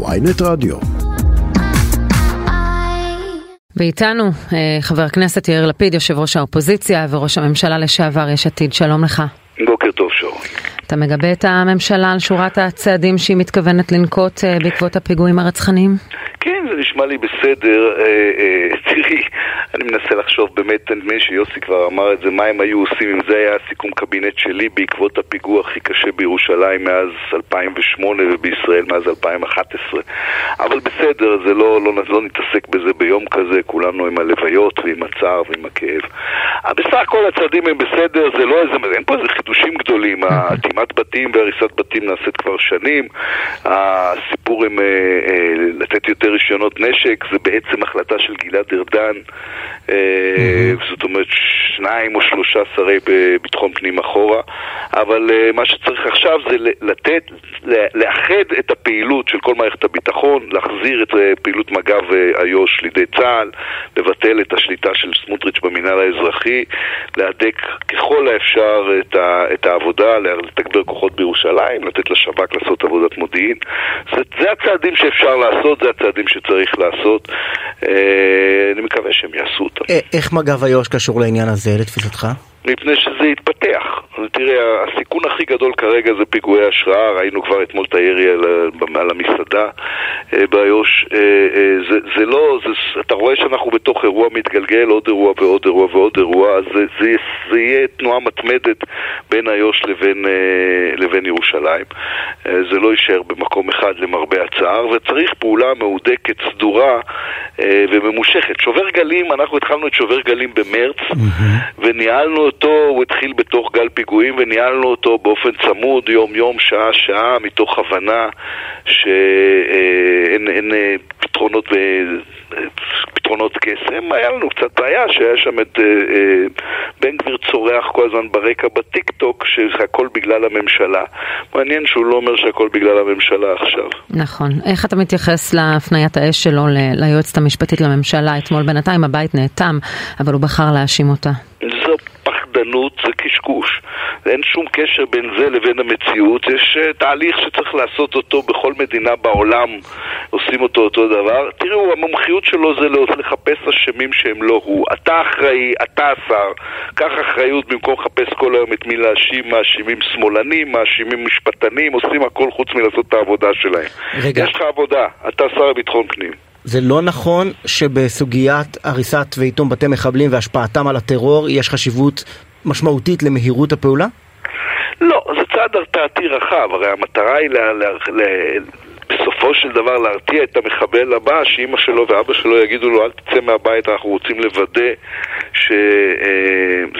ויינט רדיו. ואיתנו אה, חבר הכנסת יאיר לפיד, יושב ראש האופוזיציה וראש הממשלה לשעבר יש עתיד, שלום לך. בוקר טוב שרון. אתה מגבה את הממשלה על שורת הצעדים שהיא מתכוונת לנקוט אה, בעקבות הפיגועים הרצחניים? זה נשמע לי בסדר. אה, אה, תראי, אני מנסה לחשוב באמת, נדמה לי שיוסי כבר אמר את זה, מה הם היו עושים אם זה היה הסיכום קבינט שלי בעקבות הפיגוע הכי קשה בירושלים מאז 2008 ובישראל מאז 2011. אבל בסדר, זה לא, לא, לא נתעסק בזה ביום כזה, כולנו עם הלוויות ועם הצער ועם הכאב. בסך הכל הצעדים הם בסדר, זה לא איזה, אין פה איזה חידושים גדולים. אטימת בתים והריסת בתים נעשית כבר שנים. הסיפור עם לתת יותר רישיונות נשק זה בעצם החלטה של גלעד ארדן, mm-hmm. זאת אומרת שניים או שלושה שרי ביטחון פנים אחורה, אבל מה שצריך עכשיו זה לתת, לאחד את הפעילות של כל מערכת הביטחון, להחזיר את פעילות מג"ב איו"ש לידי צה"ל, לבטל את השליטה של סמוטריץ' במינהל האזרחי, להדק ככל האפשר את, ה, את העבודה, לתגבר כוחות בירושלים, לתת לשב"כ לעשות עבודת מודיעין. זה, זה הצעדים שאפשר לעשות, זה הצעדים שצריך לעשות. אה, אני מקווה שהם יעשו אותם. איך מג"ב איו"ש קשור לעניין הזה, לתפיסתך? מפני שזה יתפתח. תראה, הסיכון הכי גדול כרגע זה פיגועי השראה, ראינו כבר אתמול את הירי על, על המסעדה באיו"ש. זה, זה לא, זה, אתה רואה שאנחנו בתוך אירוע מתגלגל, עוד אירוע ועוד אירוע ועוד אירוע, אז זה, זה, זה יהיה תנועה מתמדת בין איו"ש לבין, לבין ירושלים. זה לא יישאר במקום אחד למרבה הצער, וצריך פעולה מהודקת, סדורה וממושכת. שובר גלים, אנחנו התחלנו את שובר גלים במרץ, mm-hmm. וניהלנו אותו, הוא התחיל בתוך גל פיגועים וניהלנו אותו באופן צמוד, יום-יום, שעה-שעה, מתוך הבנה שאין אין, פתרונות, פתרונות קסם. היה לנו קצת בעיה שהיה שם את אה, אה, בן גביר צורח כל הזמן ברקע בטיק טוק שהכל בגלל הממשלה. מעניין שהוא לא אומר שהכל בגלל הממשלה עכשיו. נכון. איך אתה מתייחס להפניית האש שלו ליועצת המשפטית לממשלה? אתמול בינתיים הבית נאטם, אבל הוא בחר להאשים אותה. זו קשקוש. אין שום קשר בין זה לבין המציאות. יש uh, תהליך שצריך לעשות אותו בכל מדינה בעולם, עושים אותו אותו דבר. תראו, המומחיות שלו זה לחפש אשמים שהם לא הוא. אתה אחראי, אתה השר, קח אחריות במקום לחפש כל היום את מי להאשים, מאשימים שמאלנים, מאשימים משפטנים, עושים הכל חוץ מלעשות את העבודה שלהם. רגע. יש לך עבודה, אתה שר לביטחון פנים. זה לא נכון שבסוגיית הריסת ואיתום בתי מחבלים והשפעתם על הטרור יש חשיבות משמעותית למהירות הפעולה? לא, זה צעד הרתעתי רחב, הרי המטרה היא ל... ל, ל בסופו של דבר להרתיע את המחבל הבא, שאימא שלו ואבא שלו יגידו לו אל תצא מהבית, אנחנו רוצים לוודא ש...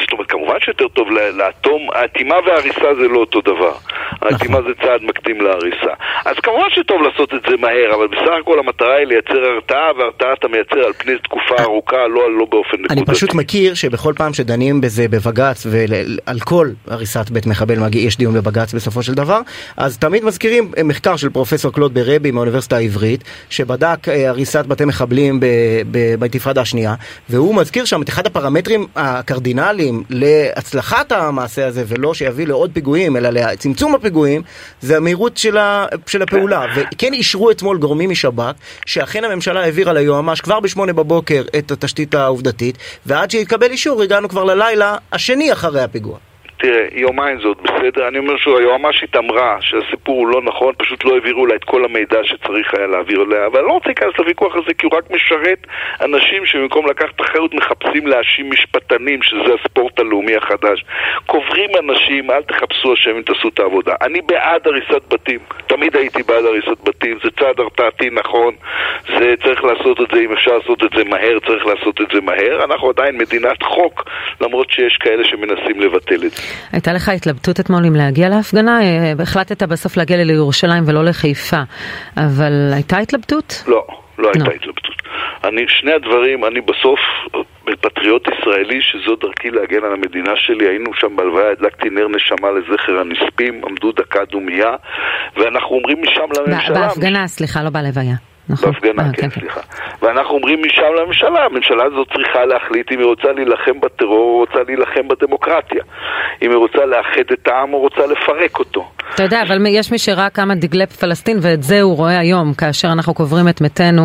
זאת אומרת, כמובן שיותר טוב לאטום, האטימה וההריסה זה לא אותו דבר. האטימה זה צעד מקדים להריסה. אז כמובן שטוב לעשות את זה מהר, אבל בסך הכל המטרה היא לייצר הרתעה, והרתעה אתה מייצר על פני תקופה ארוכה, לא, לא באופן נקודתי. אני פשוט מכיר שבכל פעם שדנים בזה בבג"ץ, ועל כל הריסת בית מחבל יש דיון בבג"ץ בסופו של דבר, אז תמיד מזכירים מחקר של פרופסור קלוד ברבי מהאוניברסיטה העברית, שבדק הריסת בתי מחבלים באינתיפאדה השנייה, והוא מזכיר שם את אחד הפרמטרים הקרדינליים להצלחת המעשה הזה, ולא שיביא לעוד פיגועים, אלא לצמצום הפיגועים, זה המהירות של, ה, של הפעולה. וכן אישרו אתמול גורמים משב"כ, שאכן הממשלה העבירה ליועמ"ש כבר בשמונה בבוקר את התשתית העובדתית, ועד שהתקבל אישור הגענו כבר ללילה השני אחרי הפיגוע. תראה, יומיים זאת בסדר, אני אומר שהיועמ"שית אמרה שהסיפור הוא לא נכון, פשוט לא העבירו לה את כל המידע שצריך היה להעביר אליה, אבל אני לא רוצה להיכנס לוויכוח הזה כי הוא רק משרת אנשים שבמקום לקחת אחריות מחפשים להאשים משפטנים, שזה הספורט הלאומי החדש. קוברים אנשים, אל תחפשו אשמים, תעשו את העבודה. אני בעד הריסת בתים, תמיד הייתי בעד הריסת בתים, זה צעד הרתעתי נכון, זה צריך לעשות את זה, אם אפשר לעשות את זה מהר, צריך לעשות את זה מהר. אנחנו עדיין מדינת חוק, למרות שיש כאלה שמנסים לבטל את זה. הייתה לך התלבטות אתמול אם להגיע להפגנה? החלטת בסוף להגיע לירושלים ולא לחיפה, אבל הייתה התלבטות? לא, לא הייתה no. התלבטות. אני, שני הדברים, אני בסוף פטריוט ישראלי שזו דרכי להגן על המדינה שלי, היינו שם בהלוויה, הדלקתי נר נשמה לזכר הנספים, עמדו דקה דומייה, ואנחנו אומרים משם לממשלה... בהפגנה, סליחה, לא בהלוויה. נכון. בהפגנה, אה, כן, כן, כן. סליחה. ואנחנו אומרים משם לממשלה, הממשלה הזאת צריכה להחליט אם היא רוצה להילחם בטרור או רוצה להילחם בדמוקרטיה. אם היא רוצה לאחד את העם או רוצה לפרק אותו. אתה יודע, אבל יש מי שראה כמה דגלי פלסטין, ואת זה הוא רואה היום, כאשר אנחנו קוברים את מתינו,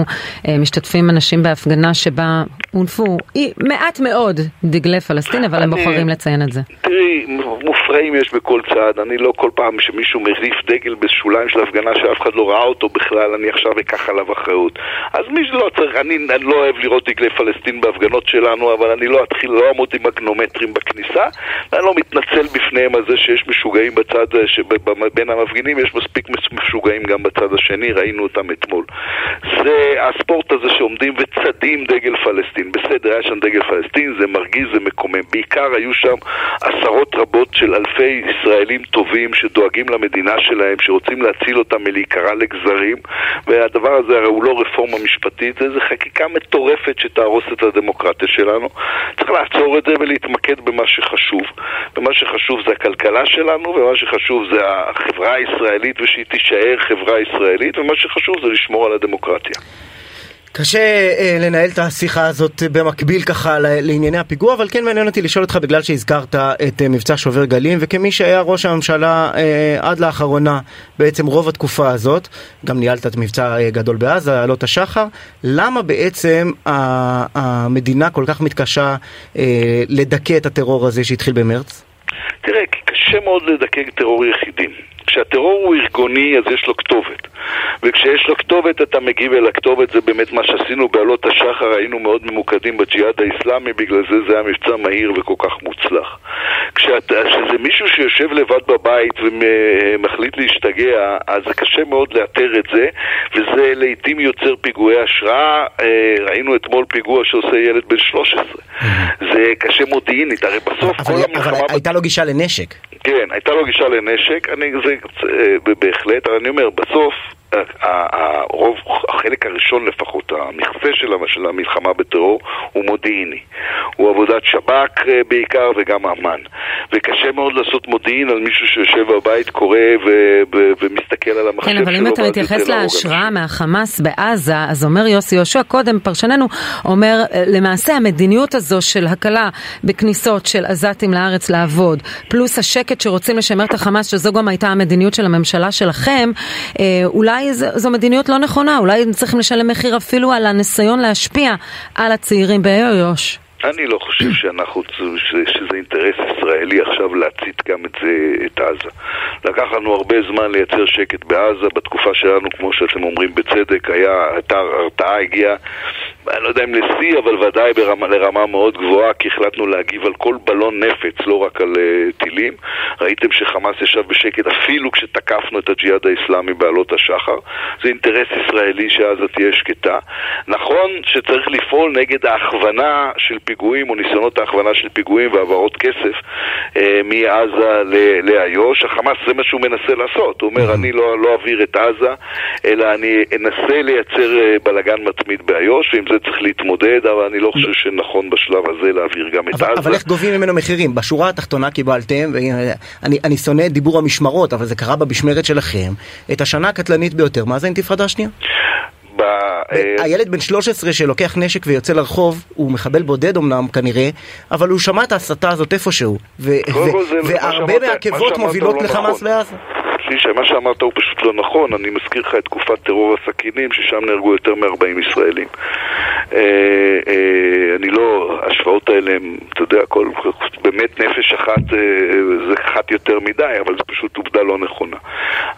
אה, משתתפים אנשים בהפגנה שבה הונפו מעט מאוד דגלי פלסטין, אבל הם אני- בוחרים לציין את זה. תראי, מופרעים יש בכל צד, אני לא כל פעם שמישהו מריף דגל בשוליים של הפגנה שאף אחד לא ראה אותו בכלל, אני עכשיו אקח עליו אחריות. אז מי שלא צריך, אני, אני לא אוהב לראות דגלי פלסטין בהפגנות שלנו, אבל אני לא אתחיל, לא אעמוד עם מגנומטרים בכניסה, ואני לא מתנצל בפניהם על זה שיש משוגעים בצד, שב- בין המפגינים יש מספיק מש- משוגעים גם בצד השני, ראינו אותם אתמול. זה הספורט הזה שעומדים וצדים דגל פלסטין. בסדר, היה שם דגל פלסטין, זה מרגיז, זה מקומם. בעיקר היו שם עשרות רבות של אלפי ישראלים טובים שדואגים למדינה שלהם, שרוצים להציל אותם מלהיקרע לגזרים, והדבר הזה הרי הוא לא רפורמה משפטית, זה חקיקה מטורפת שתהרוס את הדמוקרטיה שלנו. צריך לעצור את זה ולהתמקד במה שחשוב. ומה שחשוב זה הכלכלה שלנו, ומה שחשוב זה החברה הישראלית ושהיא תישאר חברה ישראלית, ומה שחשוב זה לשמור על הדמוקרטיה. קשה אה, לנהל את השיחה הזאת במקביל ככה לענייני הפיגוע, אבל כן מעניין אותי לשאול אותך בגלל שהזכרת את אה, מבצע שובר גלים, וכמי שהיה ראש הממשלה אה, עד לאחרונה, בעצם רוב התקופה הזאת, גם ניהלת את מבצע אה, גדול בעזה, עלות השחר, למה בעצם ה- המדינה כל כך מתקשה אה, לדכא את הטרור הזה שהתחיל במרץ? תראה, קשה מאוד לדכא טרור יחידים. כשהטרור הוא ארגוני, אז יש לו כתובת. וכשיש לו כתובת, אתה מגיב אל הכתובת, זה באמת מה שעשינו בעלות השחר, היינו מאוד ממוקדים בג'יהאד האיסלאמי, בגלל זה זה היה מבצע מהיר וכל כך מוצלח. כשזה מישהו שיושב לבד בבית ומחליט להשתגע, אז זה קשה מאוד לאתר את זה, וזה לעיתים יוצר פיגועי השראה. אה, ראינו אתמול פיגוע שעושה ילד בן 13. זה קשה מודיעינית, הרי בסוף כל המלחמה... אבל הייתה לו גישה לנשק. כן, הייתה לו גישה לנשק, אני, זה אה, בהחלט, אבל אני אומר, בסוף, הרוב, החלק הראשון לפחות, המכסה של המ- של המלחמה בטרור, הוא מודיעיני. הוא עבודת שב"כ אה, בעיקר וגם אמ"ן. וקשה מאוד לעשות מודיעין על מישהו שיושב בבית, קורא ו- ו- ומסתכל על המחשב כן, שלו. אבל אם אתה מתייחס להשראה מהחמאס בעזה, אז אומר יוסי יהושע קודם, פרשננו, אומר אה, למעשה המדיניות הזו של הקלה בכניסות של עזתים לארץ לעבוד, פלוס השקט שרוצים לשמר את החמאס, שזו גם הייתה המדיניות של הממשלה שלכם, אה, אולי זו, זו מדיניות לא נכונה, אולי הם צריכים לשלם מחיר אפילו על הניסיון להשפיע על הצעירים באיו"ש. אני לא חושב שאנחנו, שזה אינטרס ישראלי עכשיו להצית גם את זה, את עזה. לקח לנו הרבה זמן לייצר שקט בעזה, בתקופה שלנו, כמו שאתם אומרים בצדק, היה, הייתה הרתעה הגיעה, אני לא יודע אם לשיא, אבל ודאי ברמה, לרמה מאוד גבוהה, כי החלטנו להגיב על כל בלון נפץ, לא רק על uh, טילים. ראיתם שחמאס ישב בשקט אפילו כשתקפנו את הג'יהאד האיסלאמי בעלות השחר. זה אינטרס ישראלי שעזה תהיה שקטה. נכון שצריך לפעול נגד ההכוונה של פיגועים או ניסיונות ההכוונה של פיגועים והעברות כסף אה, מעזה לאיו"ש. החמאס זה מה שהוא מנסה לעשות. הוא אומר, אני לא, לא אעביר את עזה, אלא אני אנסה לייצר אה, בלאגן מתמיד באיו"ש, ועם זה צריך להתמודד, אבל אני לא חושב שנכון בשלב הזה להעביר גם את עזה. אבל איך גובים ממנו מחירים? בשורה התחתונה קיבלתם, ואני אני שונא את דיבור המשמרות, אבל זה קרה במשמרת שלכם, את השנה הקטלנית ביותר, מה זה האינתיפאדה השנייה? ב- אה, הילד בן 13 שלוקח נשק ויוצא לרחוב, הוא מחבל בודד אמנם כנראה, אבל הוא שמע את ההסתה הזאת איפשהו, והרבה מהעקבות מובילות לא לחמאס נכון. בעזה. שלישה, מה שאמרת הוא פשוט לא נכון, אני מזכיר לך את תקופת טרור הסכינים, ששם נהרגו יותר מ-40 ישראלים. אה, אה, אני לא, ההשוואות האלה הם, אתה יודע, כל, באמת נפש אחת אה, זה אחת יותר מדי, אבל זו פשוט עובדה לא נכונה.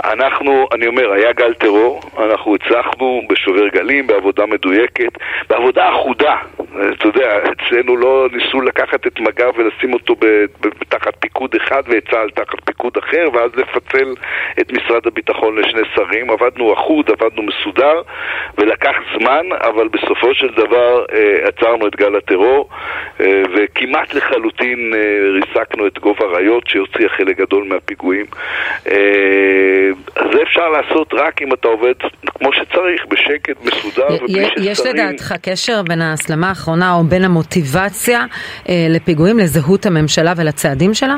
אנחנו, אני אומר, היה גל טרור, אנחנו הצלחנו בשובר גלים, בעבודה מדויקת, בעבודה אחודה. אתה יודע, אצלנו לא ניסו לקחת את מג"ב ולשים אותו תחת פיקוד אחד ואת צה"ל תחת פיקוד אחר, ואז לפצל את משרד הביטחון לשני שרים. עבדנו אחוד, עבדנו מסודר, ולקח זמן, אבל בסופו של דבר אה, עצרנו את גל הטרור, אה, וכמעט לחלוטין אה, ריסקנו את גובה האריות שהוציאה חלק גדול מהפיגועים. אה, זה אפשר לעשות רק אם אתה עובד כמו שצריך, בשקט, מסודר, ובלי י- יש ששרים... לדעתך קשר בין ההסלמה האחרונה או בין המוטיבציה אה, לפיגועים לזהות הממשלה ולצעדים שלה?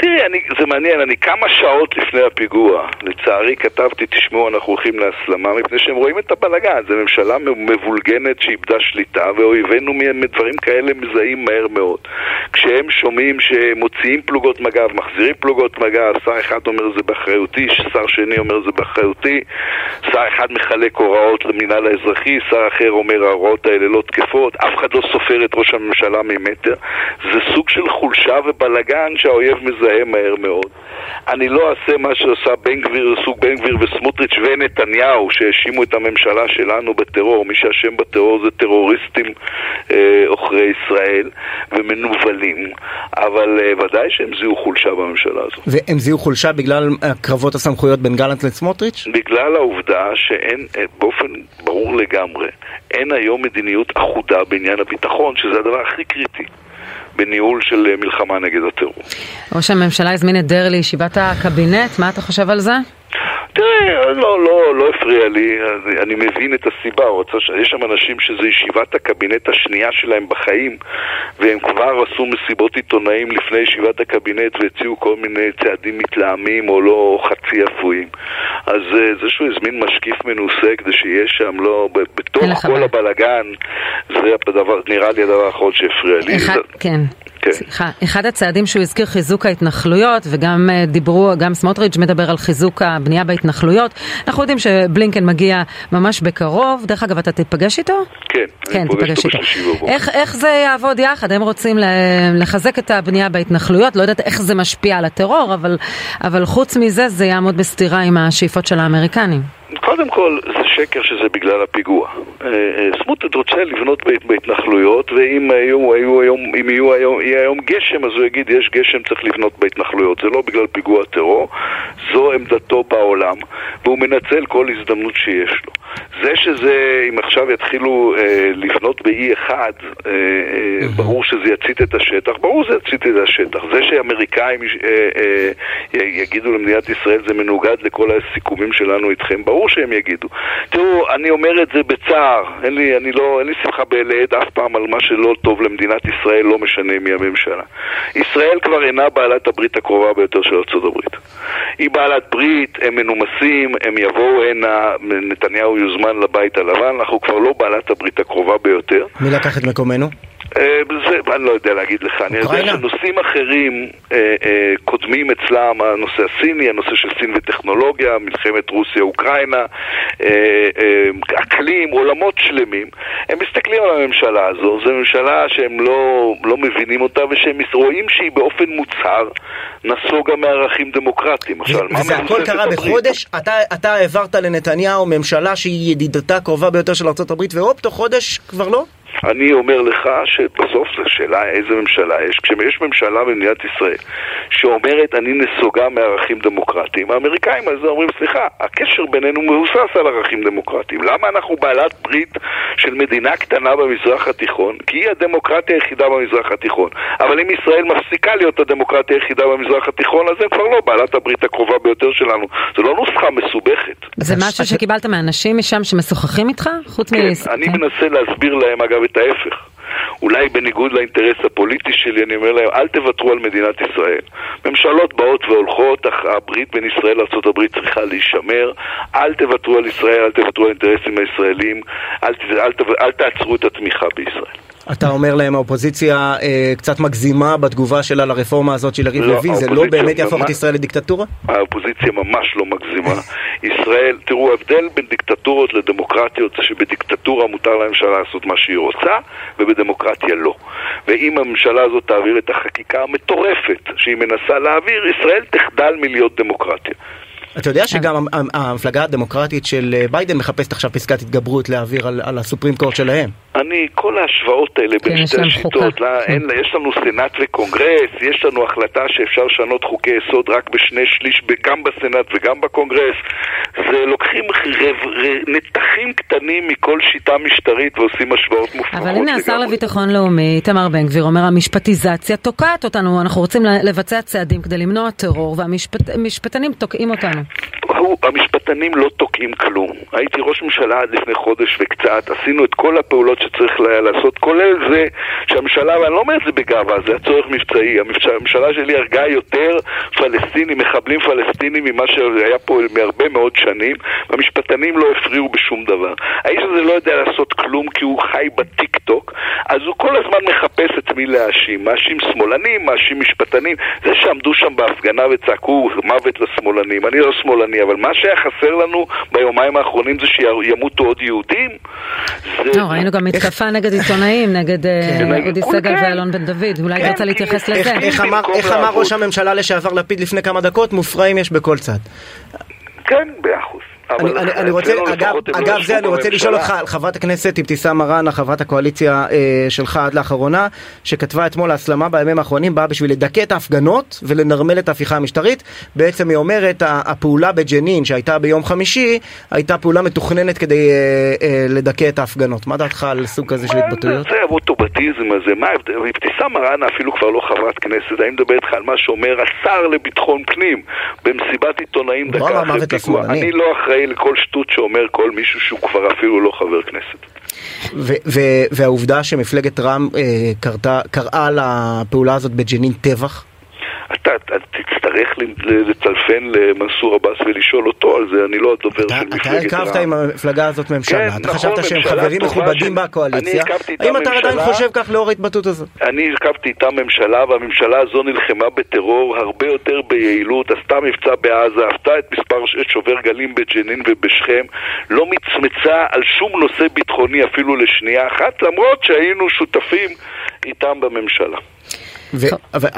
תראי, אני, זה מעניין, אני כמה שעות לפני הפיגוע, לצערי כתבתי, תשמעו, אנחנו הולכים להסלמה, מפני שהם רואים את הבלגן. זו ממשלה מבולגנת שאיבדה שליטה, ואויבינו מדברים כאלה מזהים מהר מאוד. כשהם שומעים שמוציאים פלוגות מג"ב, מחזירים פלוגות מג"ב, שר אחד אומר זה באחריותי, שר שני אומר זה באחריותי, שר אחד מחלק הוראות למינהל האזרחי, שר אחר אומר ההוראות האלה לא תקפות, אף אחד לא סופר את ראש הממשלה ממטר. זה סוג של חולשה ובלגן שהאויב מזהה מהר מאוד. אני לא אעשה מה שעושה בן גביר, סוג בן גביר וסמוטריץ' ונתניהו שהאשימו את הממשלה שלנו בטרור. מי שאשם בטרור זה טרוריסטים אה, עוכרי ישראל ומנוולים, אבל אה, ודאי שהם זיהו חולשה בממשלה הזו. והם זיהו חולשה בגלל קרבות הסמכויות בין גלנט לסמוטריץ'? בגלל העובדה שאין, אה, באופן ברור לגמרי, אין היום מדיניות אחודה בעניין הביטחון, שזה הדבר הכי קריטי. בניהול של אה, מלחמה נגד הטרור. ראש הממשלה הזמין את דרעי לישיבת הקבינט, מה אתה חושב על זה? תראה, לא, לא, לא הפריע לי, אני מבין את הסיבה. יש שם אנשים שזו ישיבת הקבינט השנייה שלהם בחיים והם כבר עשו מסיבות עיתונאים לפני ישיבת הקבינט והציעו כל מיני צעדים מתלהמים או לא חצי אפויים אז אה, זה שהוא הזמין משקיף מנוסה כדי שיהיה שם, לא, בתוך כל הבלגן זה הדבר, נראה לי הדבר האחרון שהפריע לי. אחד, זה... כן. כן. סליחה, אחד הצעדים שהוא הזכיר חיזוק ההתנחלויות וגם אה, דיברו, גם סמוטריץ' מדבר על חיזוק הבנייה בהתנחלויות. אנחנו יודעים שבלינקן מגיע ממש בקרוב, דרך אגב אתה תיפגש איתו? כן, כן אני פוגש אותו. איך, איך זה יעבוד יחד? הם רוצים לחזק את הבנייה בהתנחלויות, לא יודעת איך זה משפיע על הטרור, אבל, אבל חוץ מזה זה יעמוד בסתירה עם השאיפות של האמריקנים. קודם כל, זה שקר שזה בגלל הפיגוע. אה, אה, סמוטריץ' רוצה לבנות בהתנחלויות, ואם היו, היו היום, אם יהיו היום, יהיה היום גשם, אז הוא יגיד, יש גשם, צריך לבנות בהתנחלויות. זה לא בגלל פיגוע טרור, זו עמדתו בעולם, והוא מנצל כל הזדמנות שיש לו. זה שזה, אם עכשיו יתחילו אה, לבנות באי אחד, אה, אה, ברור שזה יצית את השטח, ברור שזה יצית את השטח. זה שאמריקאים אה, אה, יגידו למדינת ישראל זה מנוגד לכל הסיכומים שלנו איתכם, ברור שהם יגידו. תראו, אני אומר את זה בצער, אין לי, אני לא, אין לי שמחה בלעד אף פעם על מה שלא טוב למדינת ישראל, לא משנה מי הממשלה. ישראל כבר אינה בעלת הברית הקרובה ביותר של ארה"ב. היא בעלת ברית, הם מנומסים, הם יבואו הנה, נתניהו יוזמן לבית הלבן, אנחנו כבר לא בעלת הברית הקרובה ביותר. מי לקח את מקומנו? אה, זה, אני לא יודע להגיד לך, אני יודע שנושאים אחרים אה, אה, קודמים אצלם, הנושא הסיני, הנושא של סין וטכנולוגיה, מלחמת רוסיה-אוקראינה, אה, אה, אקלים, עולמות שלמים, הם מסתכלים על הממשלה הזו, זו ממשלה שהם לא, לא מבינים אותה ושהם רואים שהיא באופן מוצהר נסוגה מערכים דמוקרטיים. וזה הכל קרה בחודש? אתה, אתה העברת לנתניהו ממשלה שהיא ידידתה קרובה ביותר של ארה"ב והופ, תוך חודש כבר לא? אני אומר לך שבסוף זו שאלה איזה ממשלה יש. כשיש ממשלה במדינת ישראל שאומרת אני נסוגה מערכים דמוקרטיים, האמריקאים על זה אומרים סליחה, הקשר בינינו מבוסס על ערכים דמוקרטיים. למה אנחנו בעלת ברית של מדינה קטנה במזרח התיכון? כי היא הדמוקרטיה היחידה במזרח התיכון. אבל אם ישראל מפסיקה להיות הדמוקרטיה היחידה במזרח התיכון, אז הם כבר לא בעלת הברית הקרובה ביותר שלנו. זו לא נוסחה מסובכת. זה משהו שקיבלת מאנשים משם שמשוחחים איתך? חוץ כן, מ... אני כן. מנסה להסביר להם אגב את ההפך. אולי בניגוד לאינטרס הפוליטי שלי, אני אומר להם, אל תוותרו על מדינת ישראל. ממשלות באות והולכות, אך הברית בין ישראל לארה"ב צריכה להישמר. אל תוותרו על ישראל, אל תוותרו על האינטרסים הישראלים, אל, אל, אל, אל תעצרו את התמיכה בישראל. אתה אומר להם האופוזיציה אה, קצת מגזימה בתגובה שלה לרפורמה הזאת של יריב לא, לוין, זה לא באמת יהפוך את ישראל לדיקטטורה? האופוזיציה ממש לא מגזימה. ישראל, תראו, ההבדל בין דיקטטורות לדמוקרטיות זה שבדיקטטורה מותר לממשלה לעשות מה שהיא רוצה, ובדמוקרטיה לא. ואם הממשלה הזאת תעביר את החקיקה המטורפת שהיא מנסה להעביר, ישראל תחדל מלהיות דמוקרטיה. אתה יודע שגם המפלגה הדמוקרטית של אה, ביידן מחפשת עכשיו פסקת התגברות להעביר על, על ה Supreme Court שלהם. אני, כל ההשוואות האלה בין כן, שתי השיטות, לא, אין, יש לנו סנאט וקונגרס, יש לנו החלטה שאפשר לשנות חוקי יסוד רק בשני שליש, גם בסנאט וגם בקונגרס. זה לוקחים רב, נתחים קטנים מכל שיטה משטרית ועושים השוואות מופרכות. אבל הנה השר לביטחון לאומי, איתמר בן גביר, אומר המשפטיזציה תוקעת אותנו, אנחנו רוצים לבצע צעדים כדי למנוע טרור והמשפטנים תוקעים אותנו. המשפטנים לא תוקעים כלום. הייתי ראש ממשלה עד לפני חודש וקצת, עשינו את כל הפעולות שצריך לעשות, כולל זה שהממשלה, ואני לא אומר את זה בגאווה, זה הצורך מבצעי, הממשלה שלי הרגה יותר פלסטינים, מחבלים פלסטינים ממה שהיה פה מהרבה מאוד שנים, והמשפטנים לא הפריעו בשום דבר. האיש הזה לא יודע לעשות כלום כי הוא חי בטיק טוק, אז הוא כל הזמן מחפש את מי להאשים. מאשים שמאלנים, מאשים משפטנים. זה שעמדו שם בהפגנה וצעקו מוות לשמאלנים, אני לא שמאלני, אבל מה שהיה חסר לנו ביומיים האחרונים זה שימותו עוד יהודים. לא, ראינו גם מתקפה נגד עיתונאים, נגד אה, כן. אודי סגל כן. ואלון בן דוד, אולי כן, רוצה להתייחס לזה. איך אמר ראש הממשלה לשעבר לפיד לפני כמה דקות? מופרעים יש בכל צד. כן, באחוז. אני, אני רוצה, אגב, אגב זה אני רוצה לשאול אותך חברת הכנסת אבתיסאם מראענה, חברת הקואליציה אה, שלך עד לאחרונה, שכתבה אתמול ההסלמה בימים האחרונים באה בשביל לדכא את ההפגנות ולנרמל את ההפיכה המשטרית. בעצם היא אומרת, הפעולה בג'נין שהייתה ביום חמישי, הייתה פעולה מתוכננת כדי אה, אה, לדכא את ההפגנות. מה דעתך על סוג כזה של התבטאויות? זה האוטובטיזם הזה, מה ההבדל? אבתיסאם מראענה אפילו כבר לא חברת כנסת, אני מדבר איתך על מה שאומר השר לביטחון פנים במסיבת עיתונאים דקה אחרי פיגוע. אני לא אחראי אחראי לכל שטות שאומר כל מישהו שהוא כבר אפילו לא חבר כנסת. והעובדה שמפלגת רע"מ אה, קראה לפעולה הזאת בג'נין טבח? אתה, אתה תצטרך לצלפן למנסור עבאס ולשאול אותו על זה, אני לא הדובר של מפלגת רע"מ. אתה הרכבת עם המפלגה הזאת ממשלה, כן, אתה נכון, חשבת שהם חברים מכובדים בקואליציה, האם אתה עדיין חושב כך לאור ההתבטאות הזאת? אני הרכבתי איתם ממשלה, והממשלה הזו נלחמה בטרור הרבה יותר ביעילות, עשתה מבצע בעזה, עשתה את מספר שובר גלים בג'נין ובשכם, לא מצמצה על שום נושא ביטחוני אפילו לשנייה אחת, למרות שהיינו שותפים איתם בממשלה.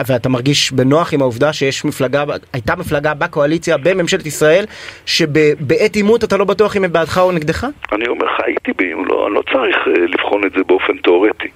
ואתה מרגיש בנוח עם העובדה שיש מפלגה, הייתה מפלגה בקואליציה בממשלת ישראל, שבעת עימות אתה לא בטוח אם הם בעדך או נגדך? אני אומר לך, הייתי בעימות, לא, אני לא צריך אה, לבחון את זה באופן תיאורטי.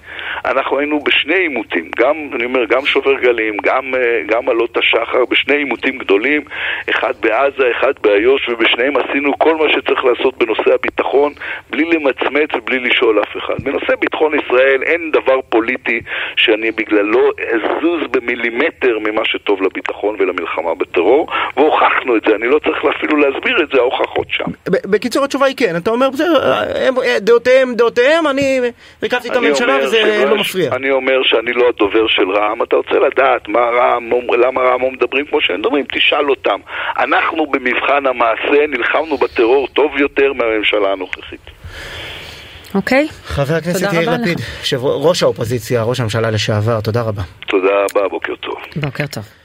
אנחנו היינו בשני עימותים, גם, אני אומר, גם שובר גלים, גם, אה, גם עלות השחר, בשני עימותים גדולים, אחד בעזה, אחד באיו"ש, ובשניהם עשינו כל מה שצריך לעשות בנושא הביטחון, בלי למצמץ ובלי לשאול אף אחד. בנושא ביטחון ישראל אין דבר פוליטי שאני בגללו אזוז במילימטר ממה שטוב לביטחון ולמלחמה בטרור, והוכחנו את זה, אני לא צריך אפילו להסביר את זה, ההוכחות שם. בקיצור התשובה היא כן, אתה אומר, דעותיהם, דעותיהם, אני הקפתי את הממשלה וזה לא מפריע. אני אומר שאני לא הדובר של רע"מ, אתה רוצה לדעת מה רע"מ, למה רע"מ לא מדברים כמו שהם מדברים, תשאל אותם. אנחנו במבחן המעשה נלחמנו בטרור טוב יותר מהממשלה הנוכחית. אוקיי. חבר הכנסת יאיר לפיד, ראש האופוזיציה, ראש הממשלה לשעבר, תודה רבה. תודה רבה, בוקר טוב. בוקר טוב.